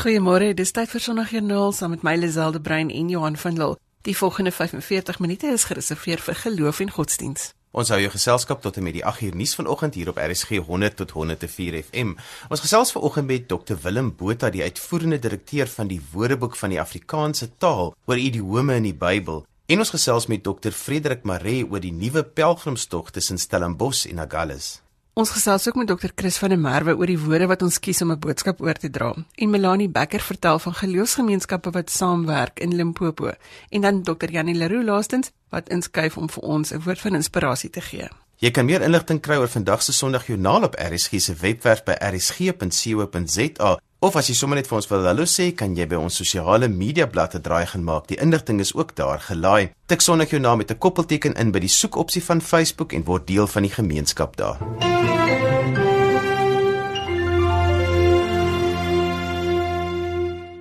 Goeiemôre, dis tyd vir Sondagjoernaal saam met my Liselde Brein en Johan van Lille. Die volgende 45 minute is gereserveer vir geloof en godsdiens. Ons hou jou geselskap tot en met die 8 uur nuus vanoggend hier op RSG 100 tot 104 FM. Ons gesels vanoggend met Dr Willem Botha, die uitvoerende direkteur van die Woordeboek van die Afrikaanse taal oor idiome in die Bybel. En ons gesels met Dr Frederik Maree oor die nuwe pelgrimstog tussen Stellenbosch en Agulhas. Ons gesels ook met dokter Chris van der Merwe oor die woorde wat ons kies om 'n boodskap oor te dra. En Melanie Becker vertel van geloofsgemeenskappe wat saamwerk in Limpopo. En dan dokter Janie Leroux laastens wat inskuif om vir ons 'n woord van inspirasie te gee. Jy kan meer inligting kry oor vandag se Sondagjoernaal op RSG se webwerf by rsg.co.za of as jy sommer net vir ons wil hallo sê, kan jy by ons sosiale media bladsy draai gaan maak. Die inligting is ook daar gelaai. Tik Sondagjoernaal met 'n koppelteken in by die soekopsie van Facebook en word deel van die gemeenskap daar.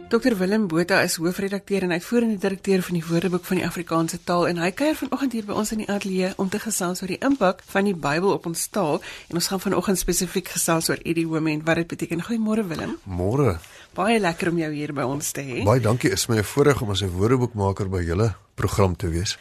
Dr Willem Botha is hoofredakteur en uitvoerende direkteur van die Woordeboek van die Afrikaanse taal en hy kuier vanoggend hier by ons in die ateljee om te gesels oor die impak van die Bybel op ons taal en ons gaan vanoggend spesifiek gesels oor idiome en wat dit beteken. Goeiemôre Willem. Môre. Baie lekker om jou hier by ons te hê. Baie dankie. Is my 'n voorreg om as 'n woordeboekmaker by julle program te wees.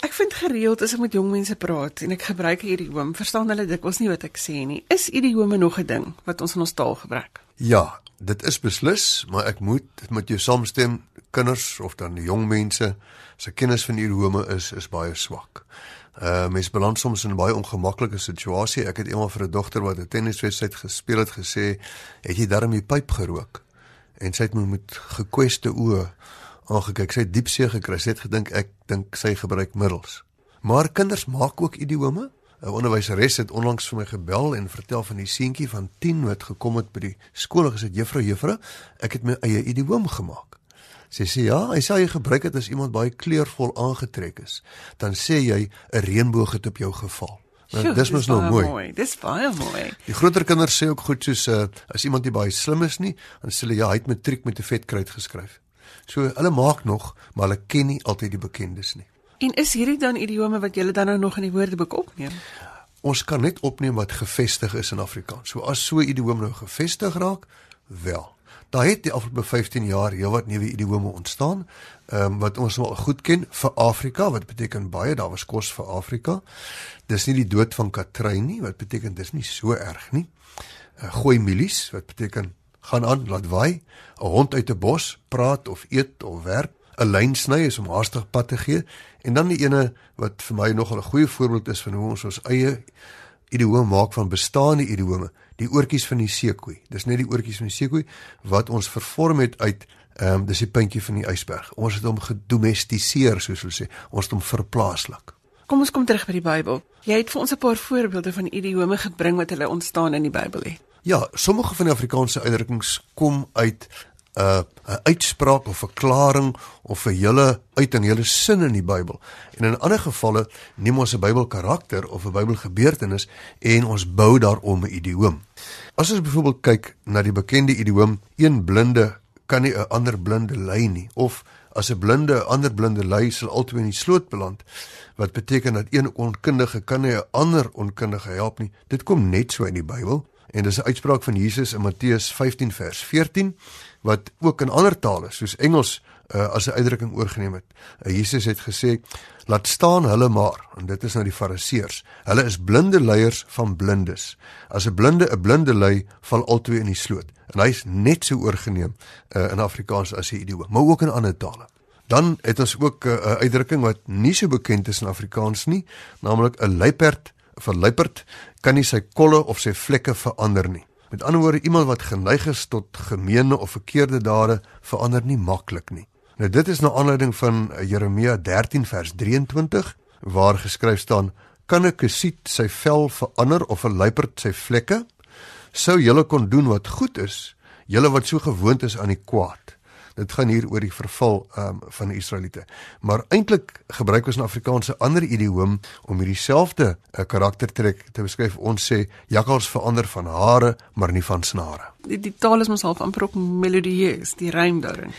Ek vind gereeld as ek met jong mense praat en ek gebruik hierdie idiom, verstaan hulle dikwels nie wat ek sê nie. Is idiome nog 'n ding wat ons in ons taal gebruik? Ja, dit is beslis, maar ek moet met jou saamstem, kinders of dan jong mense se kennis van idiome is is baie swak. Uh mense beland soms in 'n baie ongemaklike situasie. Ek het eendag vir 'n dogter wat 'n tenniswedstryd gespeel het gesê, "Het jy darm die pyp gerook?" En sy het my met gekweste oë aangekyk. Sy het diepsee gekry. Sy het gedink ek dink sy gebruik middels. Maar kinders maak ook idiome. 'n onderwyseres het onlangs vir my gebel en vertel van die seentjie van 10 wat gekom het by die skool en gesê juffrou juffrou ek het my eie idioom gemaak. Sy sê ja, hy sê jy gebruik dit as iemand baie kleurvol aangetrek is, dan sê jy 'n reënboog het op jou geval. Nou, dis mos nou mooi. mooi. Dis baie mooi. Die groter kinders sê ook goed soos uh, as iemand nie baie slim is nie, dan sê hulle ja, hy het matriek met 'n vetkruid geskryf. So hulle maak nog, maar hulle ken nie altyd die bekendes nie. En is hierdie dan idiome wat julle dan nou nog in die woordeboek opneem? Ons kan net opneem wat gevestig is in Afrikaans. So as so 'n idiome nou gevestig raak, wel. Daar het die afgelope 15 jaar heelwat nuwe idiome ontstaan, ehm um, wat ons wel goed ken vir Afrika, wat beteken baie daar was kos vir Afrika. Dis nie die dood van Katrine nie, wat beteken dis nie so erg nie. Uh, gooi milies, wat beteken gaan aan, laat waai. 'n Hond uit 'n bos praat of eet of werk. 'n lyn sny is om haastig pad te gee. En dan die ene wat vir my nogal 'n goeie voorbeeld is van hoe ons ons eie idiome maak van bestaande idiome die oortjies van die seekoei. Dis net die oortjies van die seekoei wat ons vervorm het uit ehm um, dis die puntjie van die ysberg. Ons het hom gedomestiseer soos hulle sê. Ons het hom verplaaslik. Kom ons kom terug by die Bybel. Jy het vir ons 'n paar voorbeelde van idiome gebring wat hulle ontstaan in die Bybel het. Ja sommige van die Afrikaanse uitdrukkings kom uit 'n 'n uitspraak of verklaring of 'n hele uit 'n hele sin in die Bybel. En in ander gevalle neem ons 'n Bybelkarakter of 'n Bybelgebeurtenis en ons bou daarom 'n idioom. As ons byvoorbeeld kyk na die bekende idioom een blinde kan nie 'n ander blinde lei nie of as 'n blinde 'n ander blinde lei sal altyd in die sloot beland wat beteken dat een onkundige kan nie 'n ander onkundige help nie. Dit kom net so in die Bybel en dis 'n uitspraak van Jesus in Matteus 15 vers 14 wat ook in ander tale soos Engels uh, as 'n uitdrukking oorgeneem het. Uh, Jesus het gesê: "Laat staan hulle maar." En dit is nou die Fariseërs. Hulle is blinde leiers van blindes. As 'n blinde 'n blinde lei, val albei in die sloot. En hy's net so oorgeneem uh, in Afrikaans as die idiome, maar ook in ander tale. Dan het ons ook 'n uh, uitdrukking wat nie so bekend is in Afrikaans nie, naamlik 'n luiperd 'n luiperd kan nie sy kolle of sy vlekke verander nie. Met ander woorde, iemand wat geneig is tot gemeene of verkeerde dade verander nie maklik nie. Nou dit is na aanleiding van eh, Jeremia 13 vers 23 waar geskryf staan: "Kan 'n kusiet sy vel verander of 'n luiperd sy vlekke? Sou julle kon doen wat goed is, julle wat so gewoond is aan die kwaad." Dit gaan hier oor die verval um, van die Israeliete. Maar eintlik gebruik ons 'n ander idioom om hierdie selfde uh, karaktertrek te beskryf. Ons sê jakkals verander van hare, maar nie van snare. Die, die taal is mos half amper ook melodieus, die rym daarin.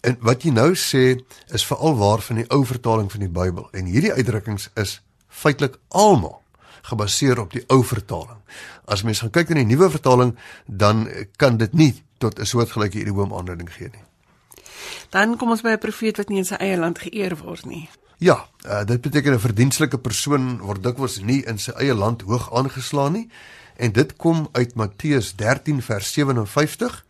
En wat jy nou sê is veral waar van die ou vertaling van die Bybel en hierdie uitdrukkings is feitelik almal gebaseer op die ou vertaling. As mens gaan kyk in die nuwe vertaling, dan kan dit nie tot 'n soortgelyke idioom aanduiding gee nie. Dan kom ons by 'n profeet wat nie in sy eie land geëer word nie. Ja, uh, dit beteken 'n verdienstelike persoon word dikwels nie in sy eie land hoog aangeslaan nie en dit kom uit Matteus 13 vers 57.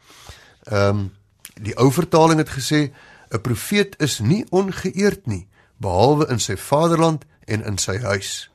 Ehm um, die ou vertaling het gesê 'n profeet is nie ongeëerd nie behalwe in sy vaderland en in sy huis.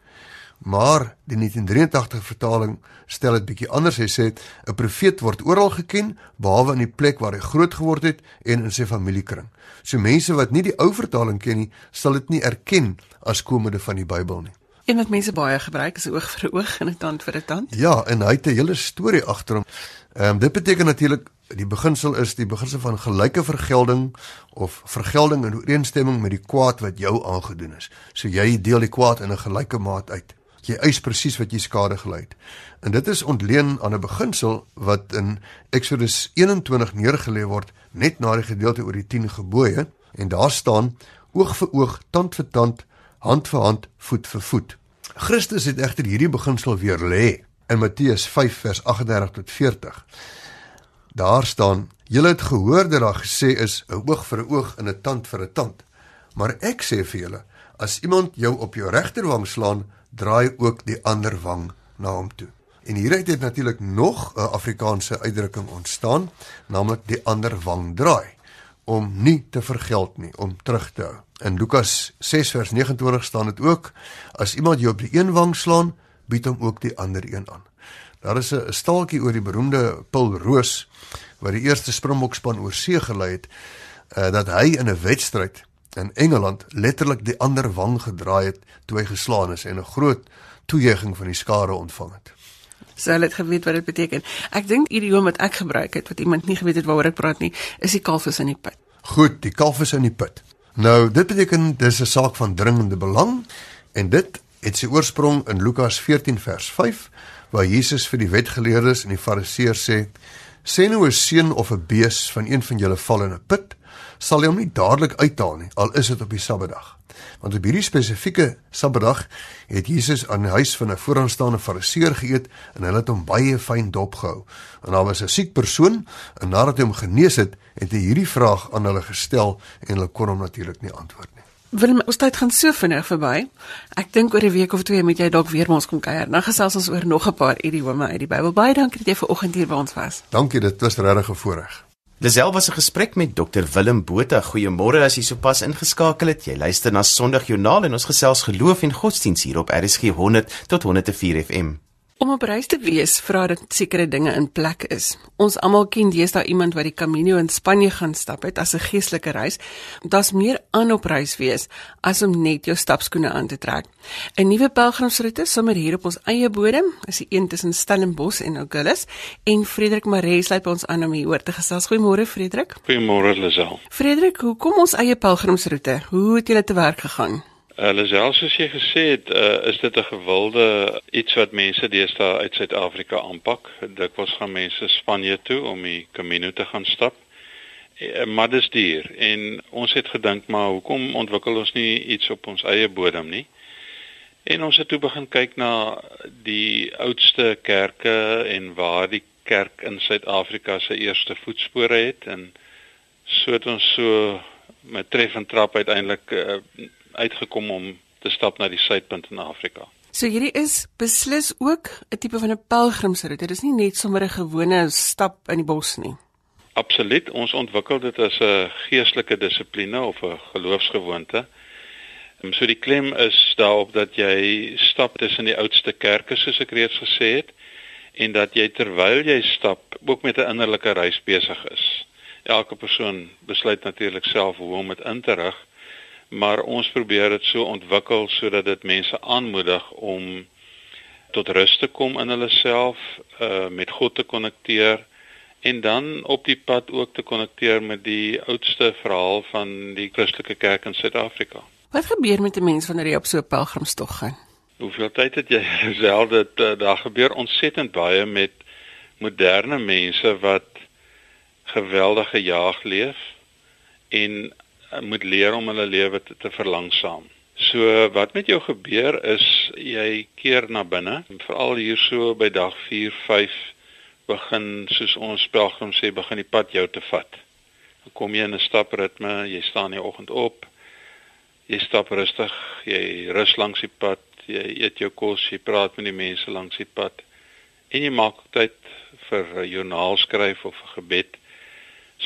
Maar die 1983 vertaling stel dit bietjie anders. Hy sê 'n profeet word oral geken behalwe in die plek waar hy groot geword het en in sy familiekring. So mense wat nie die ou vertaling ken nie, sal dit nie erken as komende van die Bybel nie. Een wat mense baie gebruik is oog vir oog en 'n tand vir 'n tand. Ja, en hy het 'n hele storie agter hom. Ehm um, dit beteken natuurlik die beginsel is die beginsel van gelyke vergelding of vergelding in ooreenstemming met die kwaad wat jou aangedoen is. So jy deel die kwaad in 'n gelyke maat uit. Jy eis presies wat jy skade gely het. En dit is ontleen aan 'n beginsel wat in Exodus 21 neergelê word net na die gedeelte oor die 10 gebooie en daar staan oog vir oog, tand vir tand, hand vir hand, voet vir voet. Christus het egter hierdie beginsel weer lê in Matteus 5 vers 38 tot 40. Daar staan: "Julle het gehoor dat daar gesê is 'n oog vir 'n oog en 'n tand vir 'n tand. Maar ek sê vir julle, as iemand jou op jou regterwang slaan, draai ook die ander wang na hom toe." En hier het natuurlik nog 'n Afrikaanse uitdrukking ontstaan, naamlik die ander wang draai om nie te vergeld nie, om terug te hou. In Lukas 6 vers 29 staan dit ook: As iemand jou op die een wang slaan, bied hom ook die ander een aan. Daar is 'n staaltjie oor die beroemde Paul Roos wat die eerste Springbokspan oor see gelei het uh, dat hy in 'n wedstryd in Engeland letterlik die ander wang gedraai het toe hy geslaan is en 'n groot toejuiging van die skare ontvang het. Sou dit geweet wat dit beteken? Ek dink idioom wat ek gebruik het wat iemand nie geweet het waaroor ek praat nie, is die kalfs in die put. Goed, die kalfs in die put. Nou, dit beteken dis 'n saak van dringende belang en dit het sy oorsprong in Lukas 14 vers 5 waar Jesus vir die wetgeleerdes en die fariseërs sê: "Sê nou 'n seun of 'n bees van een van julle val in 'n put, sal hy hom nie dadelik uithaal nie, al is dit op die Sabbatdag." Want op hierdie spesifieke Sabbatdag het Jesus aan die huis van 'n vooraanstaande fariseer geëet en hulle het hom baie fyn dopgehou. En daar was 'n siek persoon en nadat hy hom genees het, het hy hierdie vraag aan hulle gestel en hulle kon hom natuurlik nie antwoord. Willem, ons tyd gaan so vinnig verby. Ek dink oor 'n week of twee moet jy dalk weer ons kom kuier. Dan gesels ons oor nog 'n paar idiome uit die Bybel. Baie dankie dat jy ver oggend hier by ons was. Dankie, dit was regtig 'n voorreg. Lisel was 'n gesprek met Dr Willem Botha. Goeiemôre as jy sopas ingeskakel het. Jy luister na Sondagjoernaal en ons gesels geloof en godsdiens hier op RSG 100 tot 104 FM. Om op reis te wees, vra dat sekere dinge in plek is. Ons almal ken deesdae iemand wat die Camino in Spanje gaan stap het as 'n geestelike reis. Daar's meer aan op reis wees as om net jou stapskoene aan te trek. 'n Nuwe pelgrimsroete sommer hier op ons eie bodem, is die een tussen Stellenbosch en Agulhas en Frederik Maree sluit by ons aan om hier oor te gesels. Goeiemôre Frederik. Goeiemôre Lisel. Frederik, hoe kom ons eie pelgrimsroete? Hoe het julle te werk gegaan? Hulle selfs soos jy gesê het, uh, is dit 'n gewilde iets wat mense deesdae uit Suid-Afrika aanpak. Dikwels gaan mense Spanje toe om die Camino te gaan stap. Uh, maar dis duur en ons het gedink maar hoekom ontwikkel ons nie iets op ons eie bodem nie? En ons het toe begin kyk na die oudste kerke en waar die kerk in Suid-Afrika se eerste voetspore het en so het ons so met tref en trap uiteindelik uh, uitgekom om te stap na die suidpunt in Afrika. So hierdie is beslis ook 'n tipe van 'n pelgrimsroete. Dit is nie net sommer 'n gewone stap in die bos nie. Absoluut, ons ontwikkel dit as 'n geestelike dissipline of 'n geloofsgewoonte. En so die klem is daarop dat jy stap tussen die oudste kerke soos ek reeds gesê het en dat jy terwyl jy stap ook met 'n innerlike reis besig is. Elke persoon besluit natuurlik self hoe om dit in te rig maar ons probeer dit so ontwikkel sodat dit mense aanmoedig om tot rus te kom in hulle self, uh met God te konnekteer en dan op die pad ook te konnekteer met die oudste verhaal van die Christelike kerk in Suid-Afrika. Wat gebeur met 'n mens wanneer jy op so 'n pelgrimstog gaan? Hoeveel tyd het jy self dit uh, daar gebeur ontsettend baie met moderne mense wat geweldige jaag leef en moet leer om hulle lewe te, te verlangsaam. So wat met jou gebeur is jy keer na binne, veral hier so by dag 4, 5 begin soos ons pelgrim sê begin die pad jou te vat. Dan kom jy in 'n stapritme, jy staan in die oggend op. Jy stap rustig, jy rus langs die pad, jy eet jou kos, jy praat met die mense langs die pad en jy maak tyd vir 'n joernaal skryf of 'n gebed.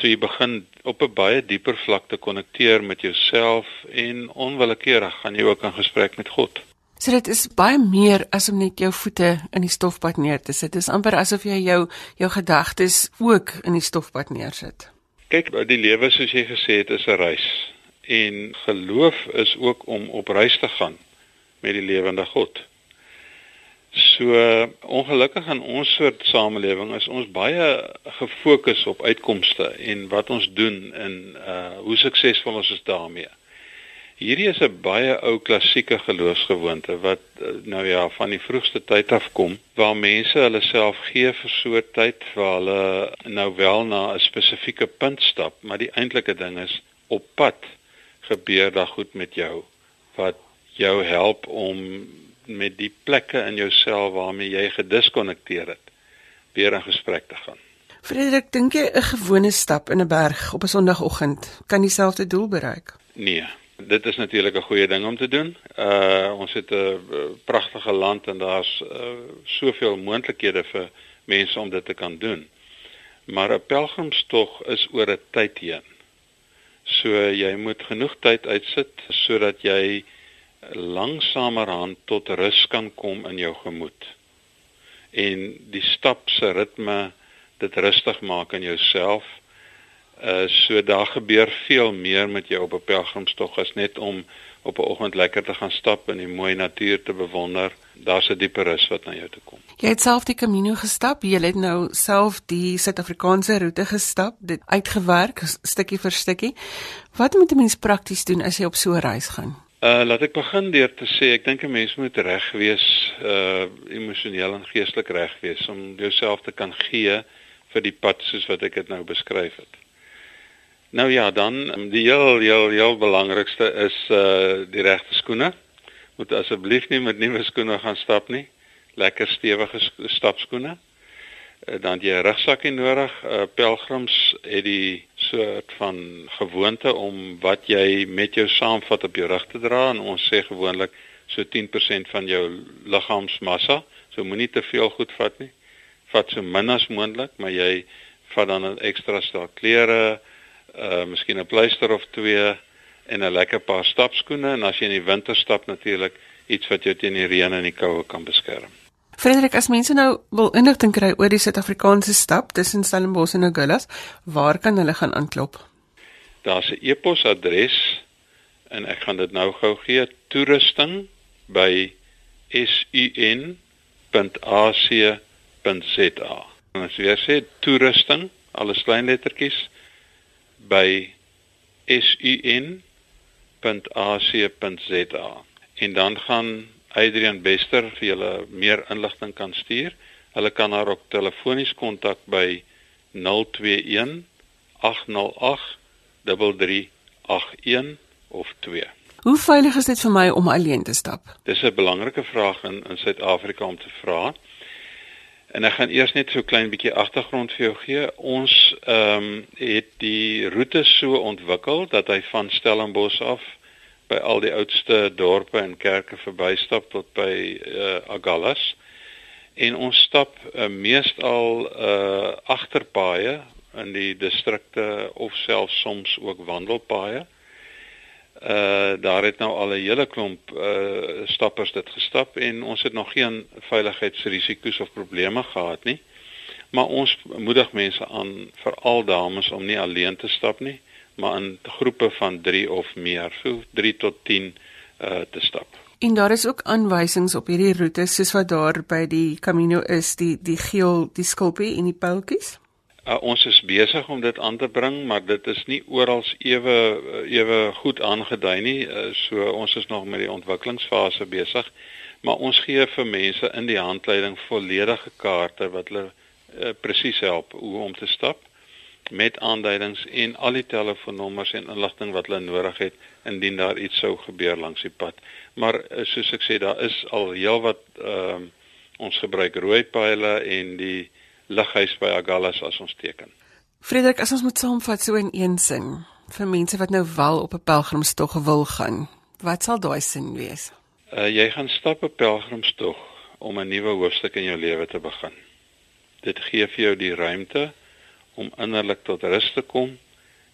So jy begin op 'n baie dieper vlak te konnekteer met jouself en onwillekeurig gaan jy ook in gesprek met God. So dit is baie meer as om net jou voete in die stofpad neer te sit. Dit is amper asof jy jou jou gedagtes ook in die stofpad neersit. Kyk, die lewe soos jy gesê het is 'n reis en geloof is ook om op reis te gaan met die lewende God. So ongelukkig in ons soort samelewing is ons baie gefokus op uitkomste en wat ons doen en uh hoe suksesvol ons is daarmee. Hierdie is 'n baie ou klassieke geloofsgewoonte wat uh, nou ja van die vroegste tyd af kom waar mense hulle self gee vir so 'n tyd waar hulle nou wel na 'n spesifieke punt stap, maar die eintlike ding is op pad gebeur daar goed met jou wat jou help om met die plekke in jouself waarmee jy gediskonnekteer het weer in gesprek te gaan. Frederik, dink jy 'n gewone stap in 'n berg op 'n Sondagoggend kan dieselfde doel bereik? Nee, dit is natuurlik 'n goeie ding om te doen. Uh ons het 'n pragtige land en daar's uh, soveel moontlikhede vir mense om dit te kan doen. Maar 'n pelgrimstog is oor 'n tyd heen. So jy moet genoeg tyd uitsit sodat jy langsamerhand tot rus kan kom in jou gemoed. En die stap se ritme dit rustig maak in jouself. Uh so daar gebeur veel meer met jou op 'n pelgrimstog as net om op 'n oggend lekker te gaan stap en die mooi natuur te bewonder. Daar's 'n dieper rus wat na jou toe kom. Jy het self die Camino gestap. Jy het nou self die Suid-Afrikaanse roete gestap, dit uitgewerk stukkie vir stukkie. Wat moet 'n mens prakties doen as jy op so 'n reis gaan? Uh laat ek begin deur te sê ek dink 'n mens moet reg wees, uh emosioneel en geestelik reg wees om jouself te kan gee vir die pad soos wat ek dit nou beskryf het. Nou ja, dan die heel heel heel belangrikste is uh die regte skoene. Moet asseblief nie met nuwe skoene gaan stap nie. Lekker stewige stapskoene. Uh, dan jy 'n rugsakkie nodig. Uh pelgrims het die soort van gewoonte om wat jy met jou saamvat op jou rug te dra en ons sê gewoonlik so 10% van jou liggaamsmassa. So moenie te veel goed vat nie. Vat so min as moontlik, maar jy vat dan 'n ekstra stel klere, uh miskien 'n pleister of twee en 'n lekker paar stapskoene en as jy in die winter stap natuurlik iets wat jou teen die reën en die koue kan beskerm. Frederik, as mense nou wil inligting kry oor die Suid-Afrikaanse stap tussen Stellenbosch en Agulhas, waar kan hulle gaan aanklop? Daar's 'n e-posadres en ek gaan dit nou gou gee: toerusting by sun.ac.za. En as jy sê toerusting, alles klein lettertjies by sun.ac.za. En dan gaan Adrian Bester vir julle meer inligting kan stuur. Hulle kan haar ook telefonies kontak by 021 808 3381 of 2. Hoe veilig is dit vir my om alleen te stap? Dis 'n belangrike vraag in in Suid-Afrika om te vra. En ek gaan eers net so klein bietjie agtergrond vir jou gee. Ons ehm um, het die roete so ontwikkel dat hy van Stellenbosch af by al die oudste dorpe en kerke verbystap tot by uh, Agallas en ons stap uh, meestal uh, agterpaaie in die distrikte of selfs soms ook wandelpaaie. Uh daar het nou al 'n hele klomp uh stappers dit gestap en ons het nog geen veiligheidsrisiko's of probleme gehad nie. Maar ons moedig mense aan veral dames om nie alleen te stap nie maar in groepe van 3 of meer, so 3 tot 10 uh te stap. En daar is ook aanwysings op hierdie roete soos wat daar by die Camino is, die die geel, die skulpie en die pyltjies. Uh, ons is besig om dit aan te bring, maar dit is nie oral ewe ewe goed aangedui nie. Uh, so ons is nog met die ontwikkelingsfase besig. Maar ons gee vir mense in die handleiding volledige kaarte wat hulle uh, presies help hoe om te stap met aanduidings en al die telefoonnommers en inligting wat hulle nodig het indien daar iets sou gebeur langs die pad. Maar eh, soos ek sê, daar is al heelwat ehm uh, ons gebruik rooi pile en die lighuis by Agulhas as ons teken. Frederik, as ons moet saamvat so in een sin vir mense wat nou wel op 'n pelgrimstog wil gaan, wat sal daai sin wees? Uh jy gaan stap op pelgrimstog om 'n nuwe hoofstuk in jou lewe te begin. Dit gee vir jou die ruimte om innerlik tot rus te kom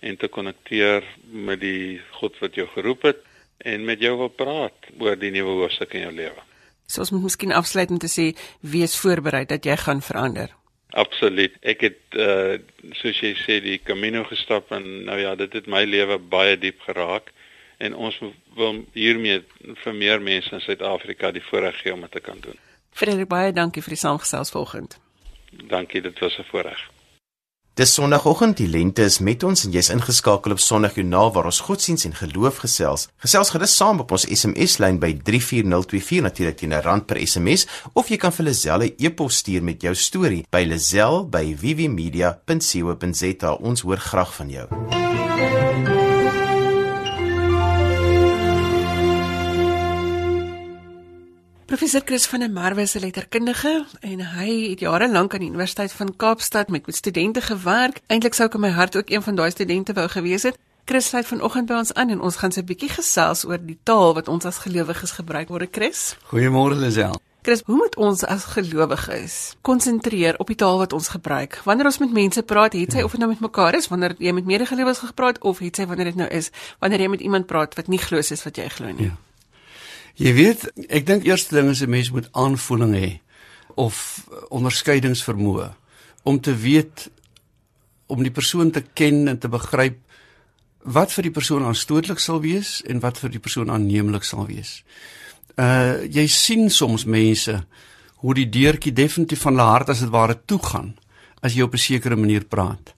en te konnekteer met die God wat jou geroep het en met jou wil praat oor die nuwe hoofstuk in jou lewe. So ons moet miskien afsluit met te sê wees voorberei dat jy gaan verander. Absoluut. Ek het uh soos jy sê die Camino gestap en nou ja, dit het my lewe baie diep geraak en ons wil hiermee vir meer mense in Suid-Afrika die voorreg gee om dit te kan doen. Frederik baie dankie vir die saamgesels vanoggend. Dankie, dit was 'n voorreg. Dis Sondagoggend, die lente is met ons en jy's ingeskakel op Sondagjoernaal waar ons godsdiens en geloof gesels. Gesels gerus saam op ons SMS-lyn by 34024 natuurlik teen 'n rand per SMS of jy kan vir Lazelle 'n e-pos stuur met jou storie by lazel@vvmedia.co.za. Ons hoor graag van jou. Professor Chris van der Merwe is 'n letterkundige en hy het jare lank aan die Universiteit van Kaapstad met studente gewerk. Eintlik sou ek in my hart ook een van daai studente wou gewees het. Chris sluit vanoggend by ons aan en ons gaan so 'n bietjie gesels oor die taal wat ons as gelowiges gebruik. Môre Chris. Goeiemôre Lisel. Chris, hoe moet ons as gelowiges konsentreer op die taal wat ons gebruik? Wanneer ons met mense praat, het sy of dit nou met mekaar is, wanneer jy met medegelowiges gepraat of het sy wanneer dit nou is, wanneer jy met iemand praat wat nie glo soos wat jy glo nie? Ja. Jy weet, ek dink eerste ding is 'n mens moet aanvoeling hê of onderskeidingsvermoë om te weet om die persoon te ken en te begryp wat vir die persoon aanstootlik sal wees en wat vir die persoon aanneemlik sal wees. Uh jy sien soms mense hoe die deurtjie definitief van hulle hart as dit ware toe gaan as jy op 'n sekere manier praat.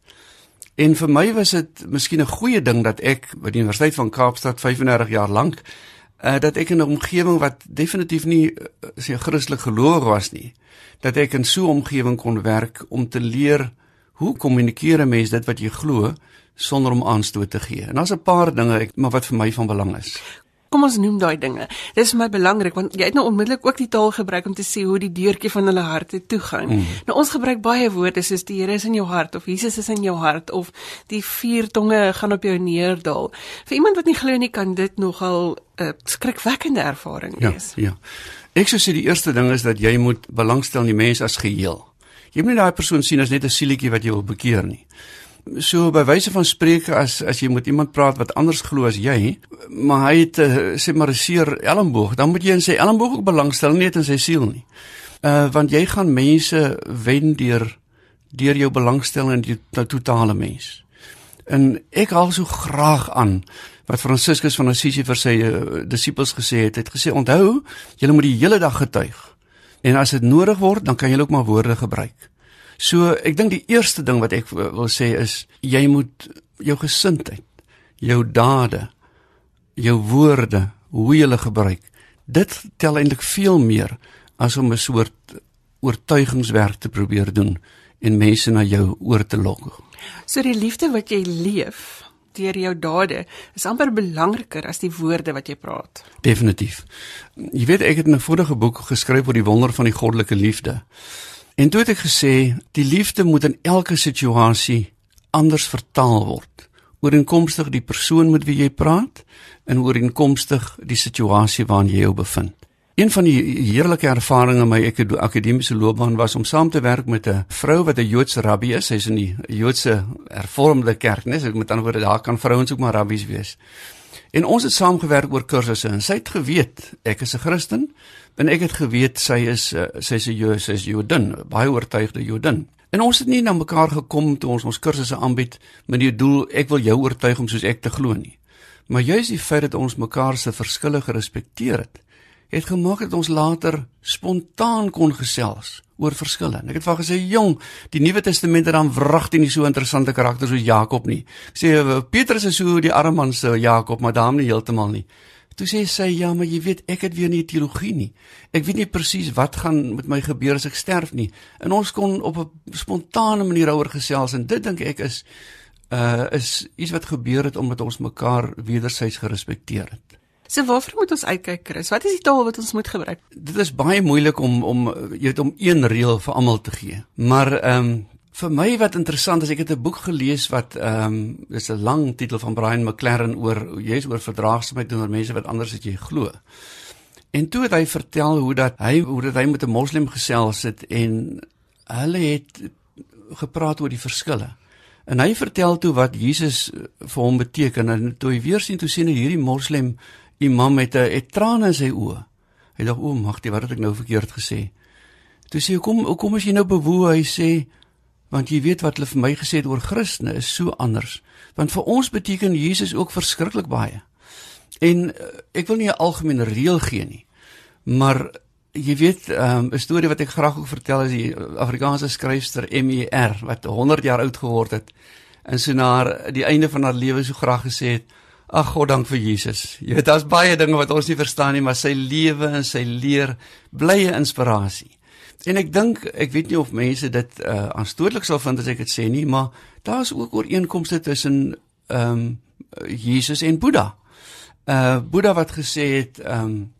En vir my was dit miskien 'n goeie ding dat ek by die Universiteit van Kaapstad 35 jaar lank uh, dat ek in 'n omgewing wat definitief nie uh, sê Christelik gelowig was nie, dat ek in so 'n omgewing kon werk om te leer hoe kommunikeer 'n mens dit wat jy glo sonder om aanstoot te gee. En daar's 'n paar dinge ek maar wat vir my van belang is. Kom ons noem daai dinge. Dit is vir my belangrik want jy het nou onmiddellik ook die taal gebruik om te sê hoe die deurtjie van hulle harte toe gaan. Mm. Nou ons gebruik baie woorde soos die Here is in jou hart of Jesus is in jou hart of die vier tonge gaan op jou neerdal. Vir iemand wat nie glo nie kan dit nogal 'n uh, skrikwekkende ervaring ja, wees. Ja. Ja. Ek sou sê die eerste ding is dat jy moet belangstel in die mens as geheel. Jy moet nie daai persoon sien as net 'n sielietjie wat jy wil bekeer nie. So by wyse van spreuke as as jy met iemand praat wat anders glo as jy, maar hy het uh, sê maar 'n seer elmboog, dan moet jy in sy elmboog ook belangstel, nie net in sy siel nie. Uh want jy gaan mense wen deur deur jou belangstelling in die totale mens. En ek haal so graag aan wat Franciscus van Assisi vir sy uh, disippels gesê het. Hy het gesê: "Onthou, julle moet die hele dag getuig. En as dit nodig word, dan kan julle ook maar woorde gebruik." So, ek dink die eerste ding wat ek wil sê is jy moet jou gesindheid, jou dade, jou woorde, hoe jy hulle gebruik, dit tel eintlik veel meer as om 'n soort oortuigingswerk te probeer doen en mense na jou oor te lok. So die liefde wat jy leef deur jou dade is amper belangriker as die woorde wat jy praat. Definitief. Jy weet ek het 'n vorige boek geskryf oor die wonder van die goddelike liefde. En toe het ek gesê die liefde moet in elke situasie anders vertaal word. Ooreenkomstig die persoon met wie jy praat en ooreenkomstig die situasie waarin jy jou bevind. Een van die heerlike ervarings in my akademiese loopbaan was om saam te werk met 'n vrou wat 'n Joodse rabbi is. Sy's in die Joodse Hervormde Kerk, né? So met ander woorde, daar kan vrouens ook maar rabbies wees. En ons het saamgewerk oor kursusse en sy het geweet ek is 'n Christen en ek het geweet sy is uh, sy's 'n Jood, sy's Jodin, baie oortuigde Jodin. En ons het nie na mekaar gekom toe ons ons kursusse aanbied met die doel ek wil jou oortuig om soos ek te glo nie. Maar juis die feit dat ons mekaar se verskille gerespekteer het, het gemaak dat ons later spontaan kon gesels oor verskille. Ek het vir gesê, "Jong, die Nuwe Testament het dan wragtig nie so interessante karakters soos Jakob nie." Ek sê eh, Petrus is so die arme man se Jakob, maar daarom nie heeltemal nie. Toe sê sy, "Ja, maar jy weet, ek het weer nie teologie nie. Ek weet nie presies wat gaan met my gebeur as ek sterf nie." En ons kon op 'n spontane manier daaroor gesels en dit dink ek is uh is iets wat gebeur het omdat ons mekaar wederzijds gerespekteer het. So waarvoor moet ons uitkyk, Chris? Wat is die taal wat ons moet gebruik? Dit is baie moeilik om om jy weet om een reël vir almal te gee. Maar ehm um, vir my wat interessant is, ek het 'n boek gelees wat ehm um, dis 'n lang titel van Brian McLaren oor jy's oor verdraagsaamheid teenoor mense wat anders as jy glo. En toe het hy vertel hoe dat hy hoe dat hy met 'n moslim gesels het en hulle het gepraat oor die verskille. En hy vertel toe wat Jesus vir hom beteken en toe hy weer sien toe sien hy hierdie moslim imam met 'n het trane in sy oë. Hy dink o, magtie, wat het ek nou verkeerd gesê? Toe sê hy kom, kom as jy nou bewoe, hy sê want jy weet wat hulle vir my gesê het oor Christene is so anders. Want vir ons beteken Jesus ook verskriklik baie. En uh, ek wil nie 'n algemene reël gee nie. Maar jy weet, ehm, 'n um, storie wat ek graag ook vertel is die Afrikaanse skryfster MER wat 100 jaar oud geword het en so na die einde van haar lewe so graag gesê het: "Ag God, dank vir Jesus." Jy weet, daar's baie dinge wat ons nie verstaan nie, maar sy lewe en sy leer blye inspirasie. En ek dink, ek weet nie of mense dit uh, aanstootlik sal vind as ek dit sê nie, maar daar's ook ooreenkomste tussen ehm um, Jesus en Boeddha. Uh Boeddha wat gesê het ehm um,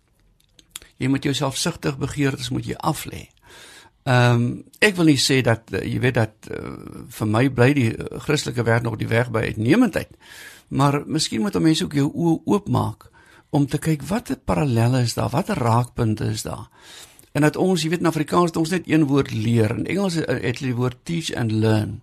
jy moet jouself sigtig begeertes moet jy aflê. Ehm um, ek wil nie sê dat uh, jy weet dat uh, vir my bly die Christelike wêreld nog die weg by uitnemendheid. Maar miskien moet mense ook jou oë oopmaak om te kyk watter parallelle is daar, watter raakpunte is daar. En dat ons, jy weet in Afrikaans het ons net een woord leer en Engels het hulle die woord teach and learn.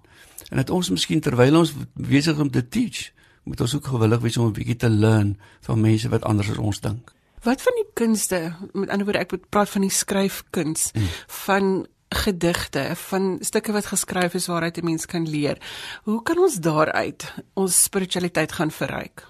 En dat ons miskien terwyl ons besig om te teach, moet ons ook gewillig wees om 'n bietjie te learn van mense wat anders as ons dink. Wat van die kunste? Met ander woorde, ek praat van die skryfkuns, hmm. van gedigte, van stukke wat geskryf is waaruit 'n mens kan leer. Hoe kan ons daaruit ons spiritualiteit gaan verryk?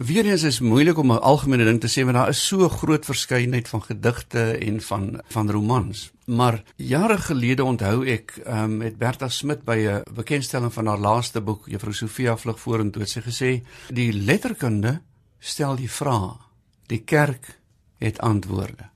Weereens is moeilik om 'n algemene ding te sê want daar is so groot verskeidenheid van gedigte en van van romans. Maar jare gelede onthou ek um, met Bertha Smit by 'n bekendstelling van haar laaste boek Juffrou Sofia vlug vorentoe het sy gesê die letterkunde stel die vrae die kerk het antwoorde.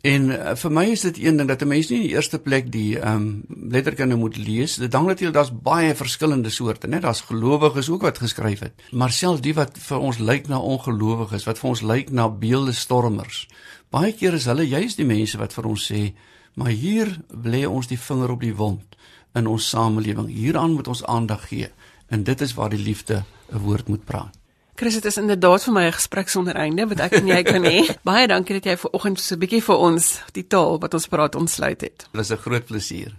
En uh, vir my is dit een ding dat 'n mens nie in die eerste plek die ehm um, letterkunde moet lees. Dit hang natuurlik daar's baie verskillende soorte, né? Daar's gelowiges ook wat geskryf het. Maar selfs die wat vir ons lyk na ongelowiges, wat vir ons lyk na beeldestormers. Baie keer is hulle juis die mense wat vir ons sê, "Maar hier lê ons die vinger op die wond in ons samelewing. Hieraan moet ons aandag gee." En dit is waar die liefde 'n woord moet praat. Chris, dit is inderdaad vir my 'n gesprek sonder einde wat ek en jy kan hê. Baie dankie dat jy ver oggend so 'n bietjie vir ons die taal wat ons praat ontsluit het. Dit is 'n groot plesier.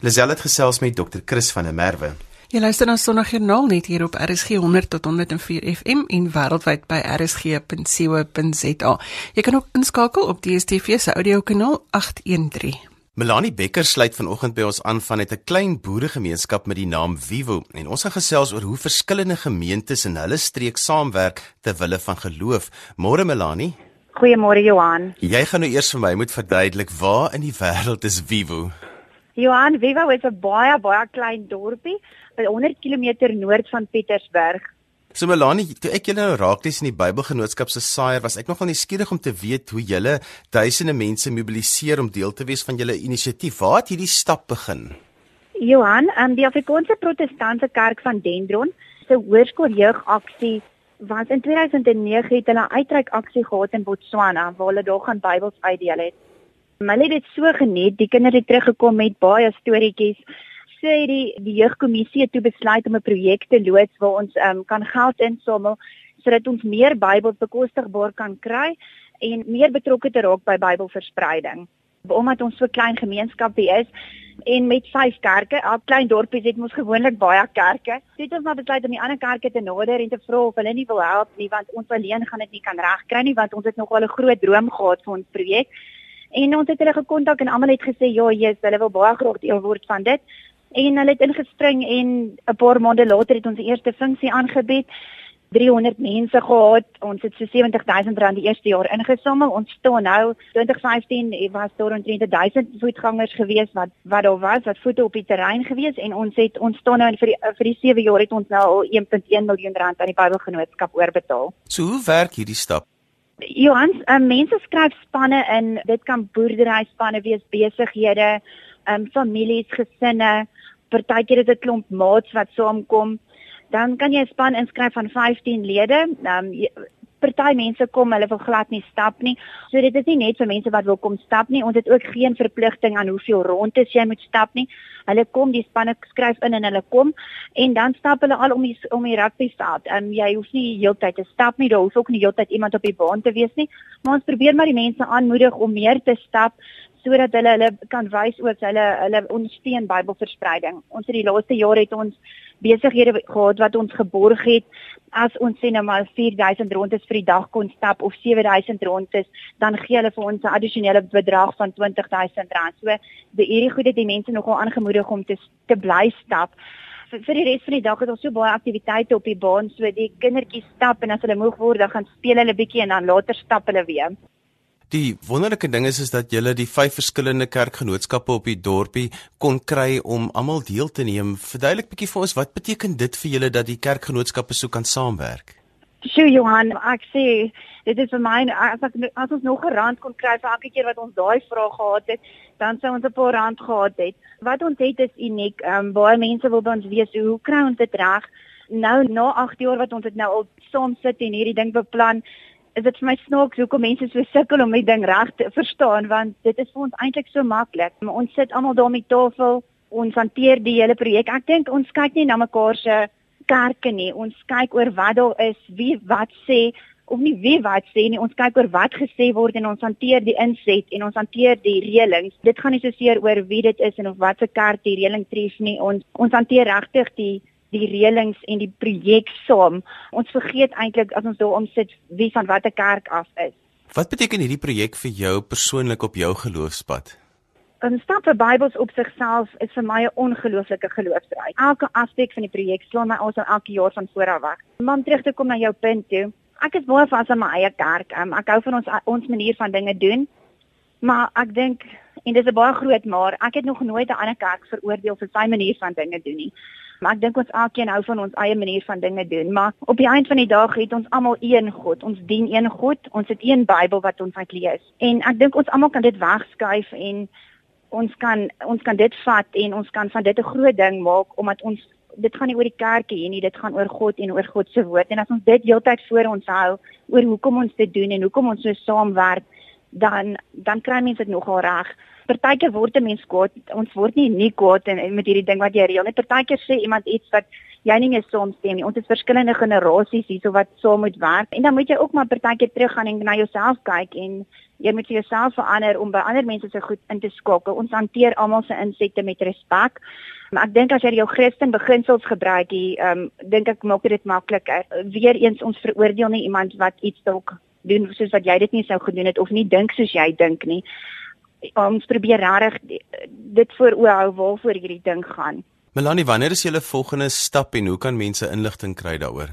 Lisel het gesels met Dr. Chris van der Merwe. Jy luister na Sondagjoernaal net hier op RSG 100 tot 104 FM en wêreldwyd by rsg.co.za. Jy kan ook inskakel op DStv se audiokanaal 813. Melanie Becker sluit vanoggend by ons aan van 'n klein boeregemeenskap met die naam Vivo en ons gaan gesels oor hoe verskillende gemeentes in hulle streek saamwerk ter wille van geloof. Môre Melanie. Goeiemôre Johan. Jy gaan nou eers vir my moet verduidelik waar in die wêreld is Vivo? Johan, Vivo is 'n baie baie klein dorpie, 100 km noord van Pietersburg. So Melanie, toe ek julle nou raak lees in die Bybelgenootskap se saaier, was ek nogal nuuskierig om te weet hoe julle duisende mense mobiliseer om deel te wees van julle inisiatief. Waar het hierdie stap begin? Johan, um, die Afrikaanse Protestantse Kerk van Dendron se hoërskool jeugaksie was in 2009 het hulle uitreik aksie gehad in Botswana waar hulle daar gaan Bybels uitdeel het. Hulle het dit so geniet, die kinders het teruggekom met baie storieetjies sê die die jeugkommissie het toe besluit om 'n projek te loods waar ons um, kan geld insamel sodat ons meer Bybels bekostigbaar kan kry en meer betrokke te raak by Bybelverspreiding. Omdat ons so klein gemeenskapie is en met vyf kerke, 'n klein dorpie het ons gewoonlik baie kerke. Dit het ons maar besluit om die ander kerke te nader en te vra of hulle nie wil help nie want ons alleen gaan dit nie kan regkry nie want ons het nog wel 'n groot droom gehad vir ons projek. En ons het hulle gekontak en almal het gesê ja, Jesus, hulle wil baie graag deel word van dit en hulle het ingespring en 'n paar maande later het ons die eerste funksie aangebied. 300 mense gehad. Ons het so 70000 rand die eerste jaar ingesamel. Ons staan nou 2015 was daar omtrent 1000 voetgangers gewees wat wat daar was, wat voete op die terrein gewees en ons het ons staan nou vir die vir die 7 jaar het ons nou al 1.1 miljoen rand aan die Bybelgenootskap oorbetaal. So hoe werk hierdie stap? Johans, um, mense skryf spanne in. Dit kan boerdery spanne wees, besighede, ehm um, families, gesinne, partykeer is dit klomp maats wat saamkom. Dan kan jy 'n span inskryf van 15 lede. Ehm um, Party mense kom, hulle wil glad nie stap nie. So dit is nie net vir mense wat wil kom stap nie. Ons het ook geen verpligting aan hoeveel rondes jy moet stap nie. Hulle kom, die spanne skryf in en hulle kom en dan stap hulle al om die om die rugbyveld. Ehm um, jy hoef nie heeltyd te stap nie. Daar hoef ook nie heeltyd iemand op die baan te wees nie. Maar ons probeer maar die mense aanmoedig om meer te stap sodat hulle hulle kan wys ook hulle hulle ondersteun Bybelverspreiding. Ons het die laaste jaar het ons besighede gehad wat ons geborg het as ons sê nou maar 4000 rondes vir die dag kon stap of 7000 rondes dan gee hulle vir ons 'n addisionele bedrag van 20000 rand. So die hierdie goed het die mense nogal aangemoedig om te te bly stap. Vir, vir die res van die dag het ons so baie aktiwiteite op die baan, so die kindertjies stap en as hulle moeg word, dan gaan speel hulle bietjie en dan later stap hulle weer. Die wonderlike ding is is dat julle die vyf verskillende kerkgenootskappe op die dorpie kon kry om almal deel te neem. Verduidelik bietjie vir ons wat beteken dit vir julle dat die kerkgenootskappe so kan saamwerk? Sjoe Johan, ek sê dit is vir my as ek as ons nog 'n rand kon kry vir elke keer wat ons daai vraag gehad het, dan sou ons 'n paar rand gehad het. Wat ons het is uniek. Ehm um, baie mense wil by ons weet hoe kry ons dit reg? Nou na 8 jaar wat ons dit nou al saam sit en hierdie ding beplan, is dit vir my snaaks hoekom mense so sukkel om die ding reg te verstaan want dit is vir ons eintlik so maklik. Ons sit almal daar met tafel, ons hanteer die hele projek. Ek dink ons kyk nie na mekaar se kerke nie. Ons kyk oor wat daar is, wie wat sê of nie wie wat sê nie. Ons kyk oor wat gesê word en ons hanteer die inset en ons hanteer die reëlings. Dit gaan nie so seer oor wie dit is en of wat se kerk die reëling tref nie. Ons ons hanteer regtig die die reëlings en die projek saam. Ons vergeet eintlik as ons daarom sit wie van watter kerk af is. Wat beteken hierdie projek vir jou persoonlik op jou geloofspad? 'n Stap vir Bybels op sigself is vir my 'n ongelooflike geloofsreis. Elke aspek van die projek slaan my alsa elke jaar van voor af weg. Om terug te kom na jou punt toe. Ek is baie vas aan my eie kerk. Um, ek hou van ons ons manier van dinge doen. Maar ek dink en dis 'n baie groot maar ek het nog nooit 'n ander kerk veroordeel vir sy manier van dinge doen nie. Maar ek dink ons elkeen hou van ons eie manier van dinge doen, maar op die einde van die dag het ons almal een God. Ons dien een God. Ons het een Bybel wat ons uit lees. En ek dink ons almal kan dit wegskuif en ons kan ons kan dit vat en ons kan van dit 'n groot ding maak omdat ons dit gaan nie oor die kerk hier nie, dit gaan oor God en oor God se woord. En as ons dit heeltyd voor ons hou oor hoekom ons dit doen en hoekom ons so saamwerk, dan dan kry mense dit nogal reg partykeer word 'n mens kwaad. Ons word nie nie kwaad en met hierdie ding wat jy reël nie. Partykeer sê iemand iets wat jy nie mee saamstem nie. Ons is verskillende generasies hierso wat saam moet werk. En dan moet jy ook maar partykeer teruggaan en na jouself kyk en jy moet jouself verander om by ander mense se goed in te skakel. Ons hanteer almal se insette met respek. Maar ek dink as jy jou Christen beginsels gebruik, hier, ehm um, dink ek maak dit makliker. Weereens ons veroordeel nie iemand wat iets dalk doen soos wat jy dit nie sou gedoen het of nie dink soos jy dink nie ons probeer regtig dit voor oë hou waarvoor hierdie ding gaan. Melanie, wanneer is julle volgende stap en hoe kan mense inligting kry daaroor?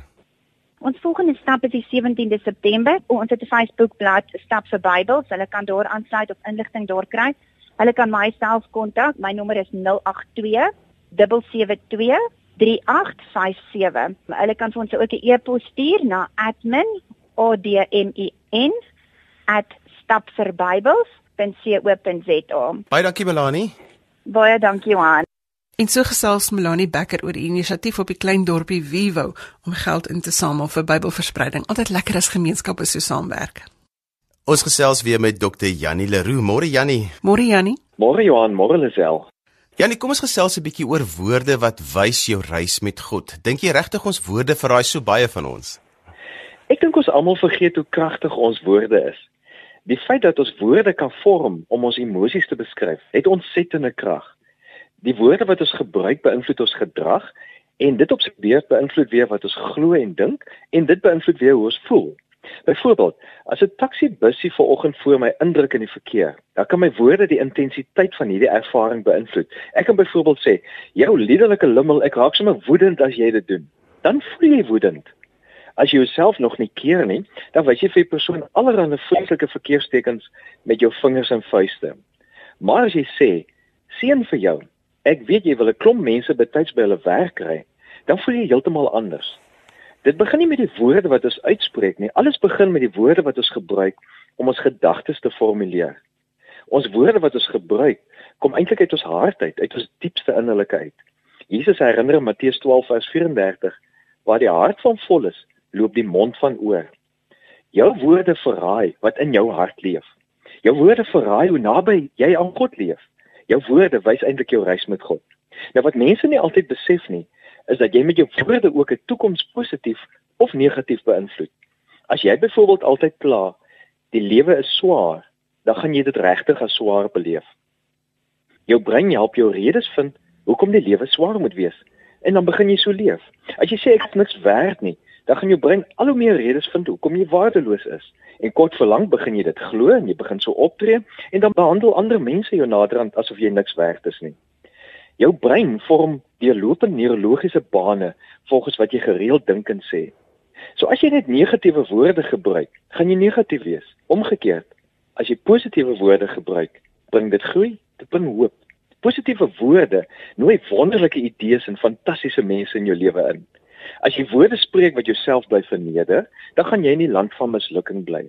Ons volgende stap is die 17de September. Ons het 'n Facebookblad Stap vir Bybels. Hulle kan daar aansluit of inligting daar kry. Hulle kan myself kontak. My nommer is 082 772 3857. Hulle kan vir ons ook 'n e-pos stuur na admin@stapvirbybels.com www.co.za. Baie dankie Melanie. Baie dankie Johan. En so gesels Melanie Becker oor die inisiatief op die klein dorpie Vivo om geld in te samel vir Bybelverspreiding. Altyd lekker as gemeenskappe so saamwerk. Ons gesels weer met Dr. Jannie Leroux. Môre Jannie. Môre Jannie. Môre Johan, môre Lisel. Jannie, kom ons gesels 'n bietjie oor woorde wat wys jou reis met God. Dink jy regtig ons woorde verraai so baie van ons? Ek dink ons almal vergeet hoe kragtig ons woorde is. Die feit dat ons woorde kan vorm om ons emosies te beskryf, het ontsettende krag. Die woorde wat ons gebruik beïnvloed ons gedrag en dit op sy beurt beïnvloed weer wat ons glo en dink en dit beïnvloed weer hoe ons voel. Byvoorbeeld, as 'n taxi busie vanoggend voor my indruk in die verkeer, dan kan my woorde die intensiteit van hierdie ervaring beïnvloed. Ek kan byvoorbeeld sê, "Jou liderlike lummel, ek raak sommer woedend as jy dit doen." Dan voel jy woedend. As jy jouself nog nie keer nie, dan wys jy vir die persoon allerlei vriendelike verkeerstekens met jou vingers en vuiste. Maar as jy sê, "Seën vir jou. Ek weet jy wil 'n klomp mense betyds by hulle werk kry," dan voel jy heeltemal anders. Dit begin nie met die woorde wat ons uitspreek nie. Alles begin met die woorde wat ons gebruik om ons gedagtes te formuleer. Ons woorde wat ons gebruik, kom eintlik uit ons hart uit, uit ons diepste innerlike uit. Jesus herinner in Matteus 12 vers 34 waar die hart van vol is, loop die mond van oor. Jou woorde verraai wat in jou hart leef. Jou woorde verraai hoe naby jy aan God leef. Jou woorde wys eintlik jou reis met God. Nou wat mense nie altyd besef nie, is dat jy met jou woorde ook 'n toekoms positief of negatief beïnvloed. As jy byvoorbeeld altyd kla, die lewe is swaar, dan gaan jy dit regtig as swaar beleef. Jou brein help jou redes vind hoekom die lewe swaar moet wees en dan begin jy so leef. As jy sê ek is niks werd nie, dan gaan jou brein al hoe meer redes vind hoekom jy waardeloos is. En kort verlang begin jy dit glo en jy begin so optree en dan behandel ander mense jou naderhand asof jy niks werd is nie. Jou brein vorm deurlopende neurologiese bane volgens wat jy gereeld dink en sê. So as jy net negatiewe woorde gebruik, gaan jy negatief wees. Omgekeerd, as jy positiewe woorde gebruik, bring dit groei, dit bring hoop. Positiewe woorde nooi wonderlike idees en fantastiese mense in jou lewe in. As jy woorde spreek wat jouself bly verneder, dan gaan jy in die land van mislukking bly.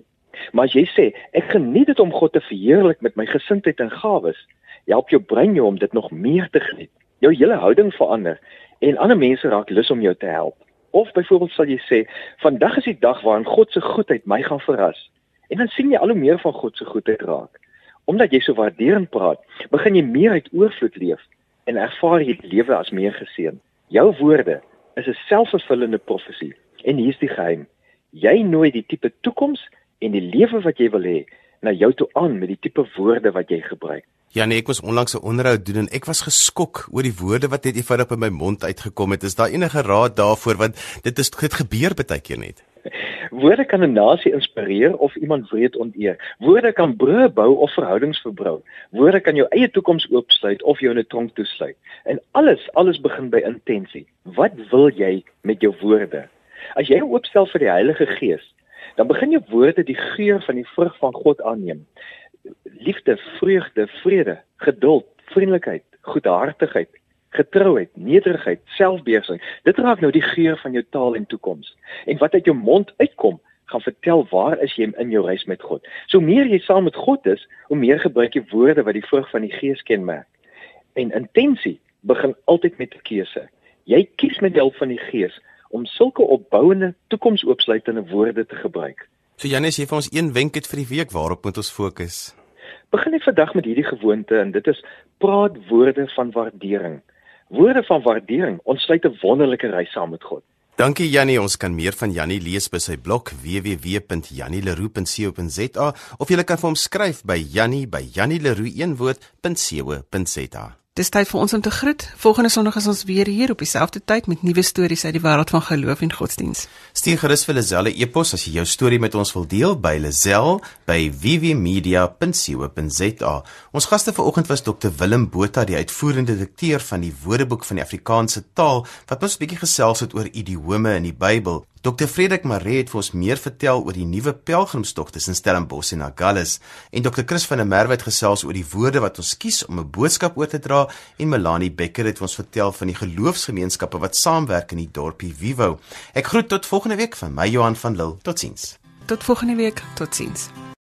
Maar as jy sê, ek geniet dit om God te verheerlik met my gesindheid en gawes, help jou brein jou om dit nog meer te geniet. Jou hele houding verander en ander mense raak lus om jou te help. Of byvoorbeeld sal jy sê, vandag is die dag waarin God se goedheid my gaan verras. En dan sien jy al hoe meer van God se goedheid raak. Omdat jy so waarderend praat, begin jy meer uit oorvloed leef en ervaar jy die lewe as meer geseën. Jou woorde is 'n selfvervullende profesie en hier's die geheim. Jy nooi die tipe toekoms en die lewe wat jy wil hê na jou toe aan met die tipe woorde wat jy gebruik. Ja nee, ek was onlangs 'n onderhoud doen en ek was geskok oor die woorde wat net eenvoudig by my mond uitgekom het. Is daar enige raad daarvoor want dit is dit gebeur baie keer net. Woorde kan 'n nasie inspireer of iemand wreed onteer. Woorde kan brûe bou of verhoudings verbrou. Woorde kan jou eie toekoms oopsluit of jou in 'n tronk toesluit. En alles, alles begin by intensie. Wat wil jy met jou woorde? As jy oopstel vir die Heilige Gees, dan begin jou woorde die geur van die vrug van God aanneem liefde, vreugde, vrede, geduld, vriendelikheid, goedhartigheid, getrouheid, nederigheid, selfbeheersing. Dit raak nou die geur van jou taal en toekoms. En wat uit jou mond uitkom, gaan vertel waar is jy in jou reis met God. So meer jy saam met God is, hoe meer gebruik jy woorde wat die vrug van die Gees kenmerk. En intensie begin altyd met 'n keuse. Jy kies met hulp van die Gees om sulke opbouende, toekomsoopsluitende woorde te gebruik. So Janes, jy vir ons een wenk het vir die week waarop moet ons fokus? Begin net vandag met hierdie gewoonte en dit is praat woorde van waardering. Woorde van waardering ontsluit 'n wonderlike reis saam met God. Dankie Jannie, ons kan meer van Jannie lees by sy blog www.jannieleroe.co.za of jy kan vir hom skryf by jannie@jannieleroe1woord.co.za. Dis tyd vir ons om te groet. Volgende Sondag is ons weer hier op dieselfde tyd met nuwe stories uit die wêreld van geloof en godsdiens. Stuur gerus vir Lazelle e-pos as jy jou storie met ons wil deel by lazel@vvmedia.co.za. Ons gaste vanoggend was Dr Willem Botha, die uitvoerende direkteur van die Woordeboek van die Afrikaanse taal, wat ons 'n bietjie gesels het oor idiome in die Bybel. Dr Frederik Maree het vir ons meer vertel oor die nuwe pelgrimstog tussen Stellenbosch en Agulhas en Dr Chris van der Merwe het gesels oor die woorde wat ons kies om 'n boodskap oor te dra en Melanie Becker het ons vertel van die geloofsgemeenskappe wat saamwerk in die dorpie Vivo. Ek groet tot volgende week van my Johan van Lille. Totsiens. Tot volgende week. Totsiens.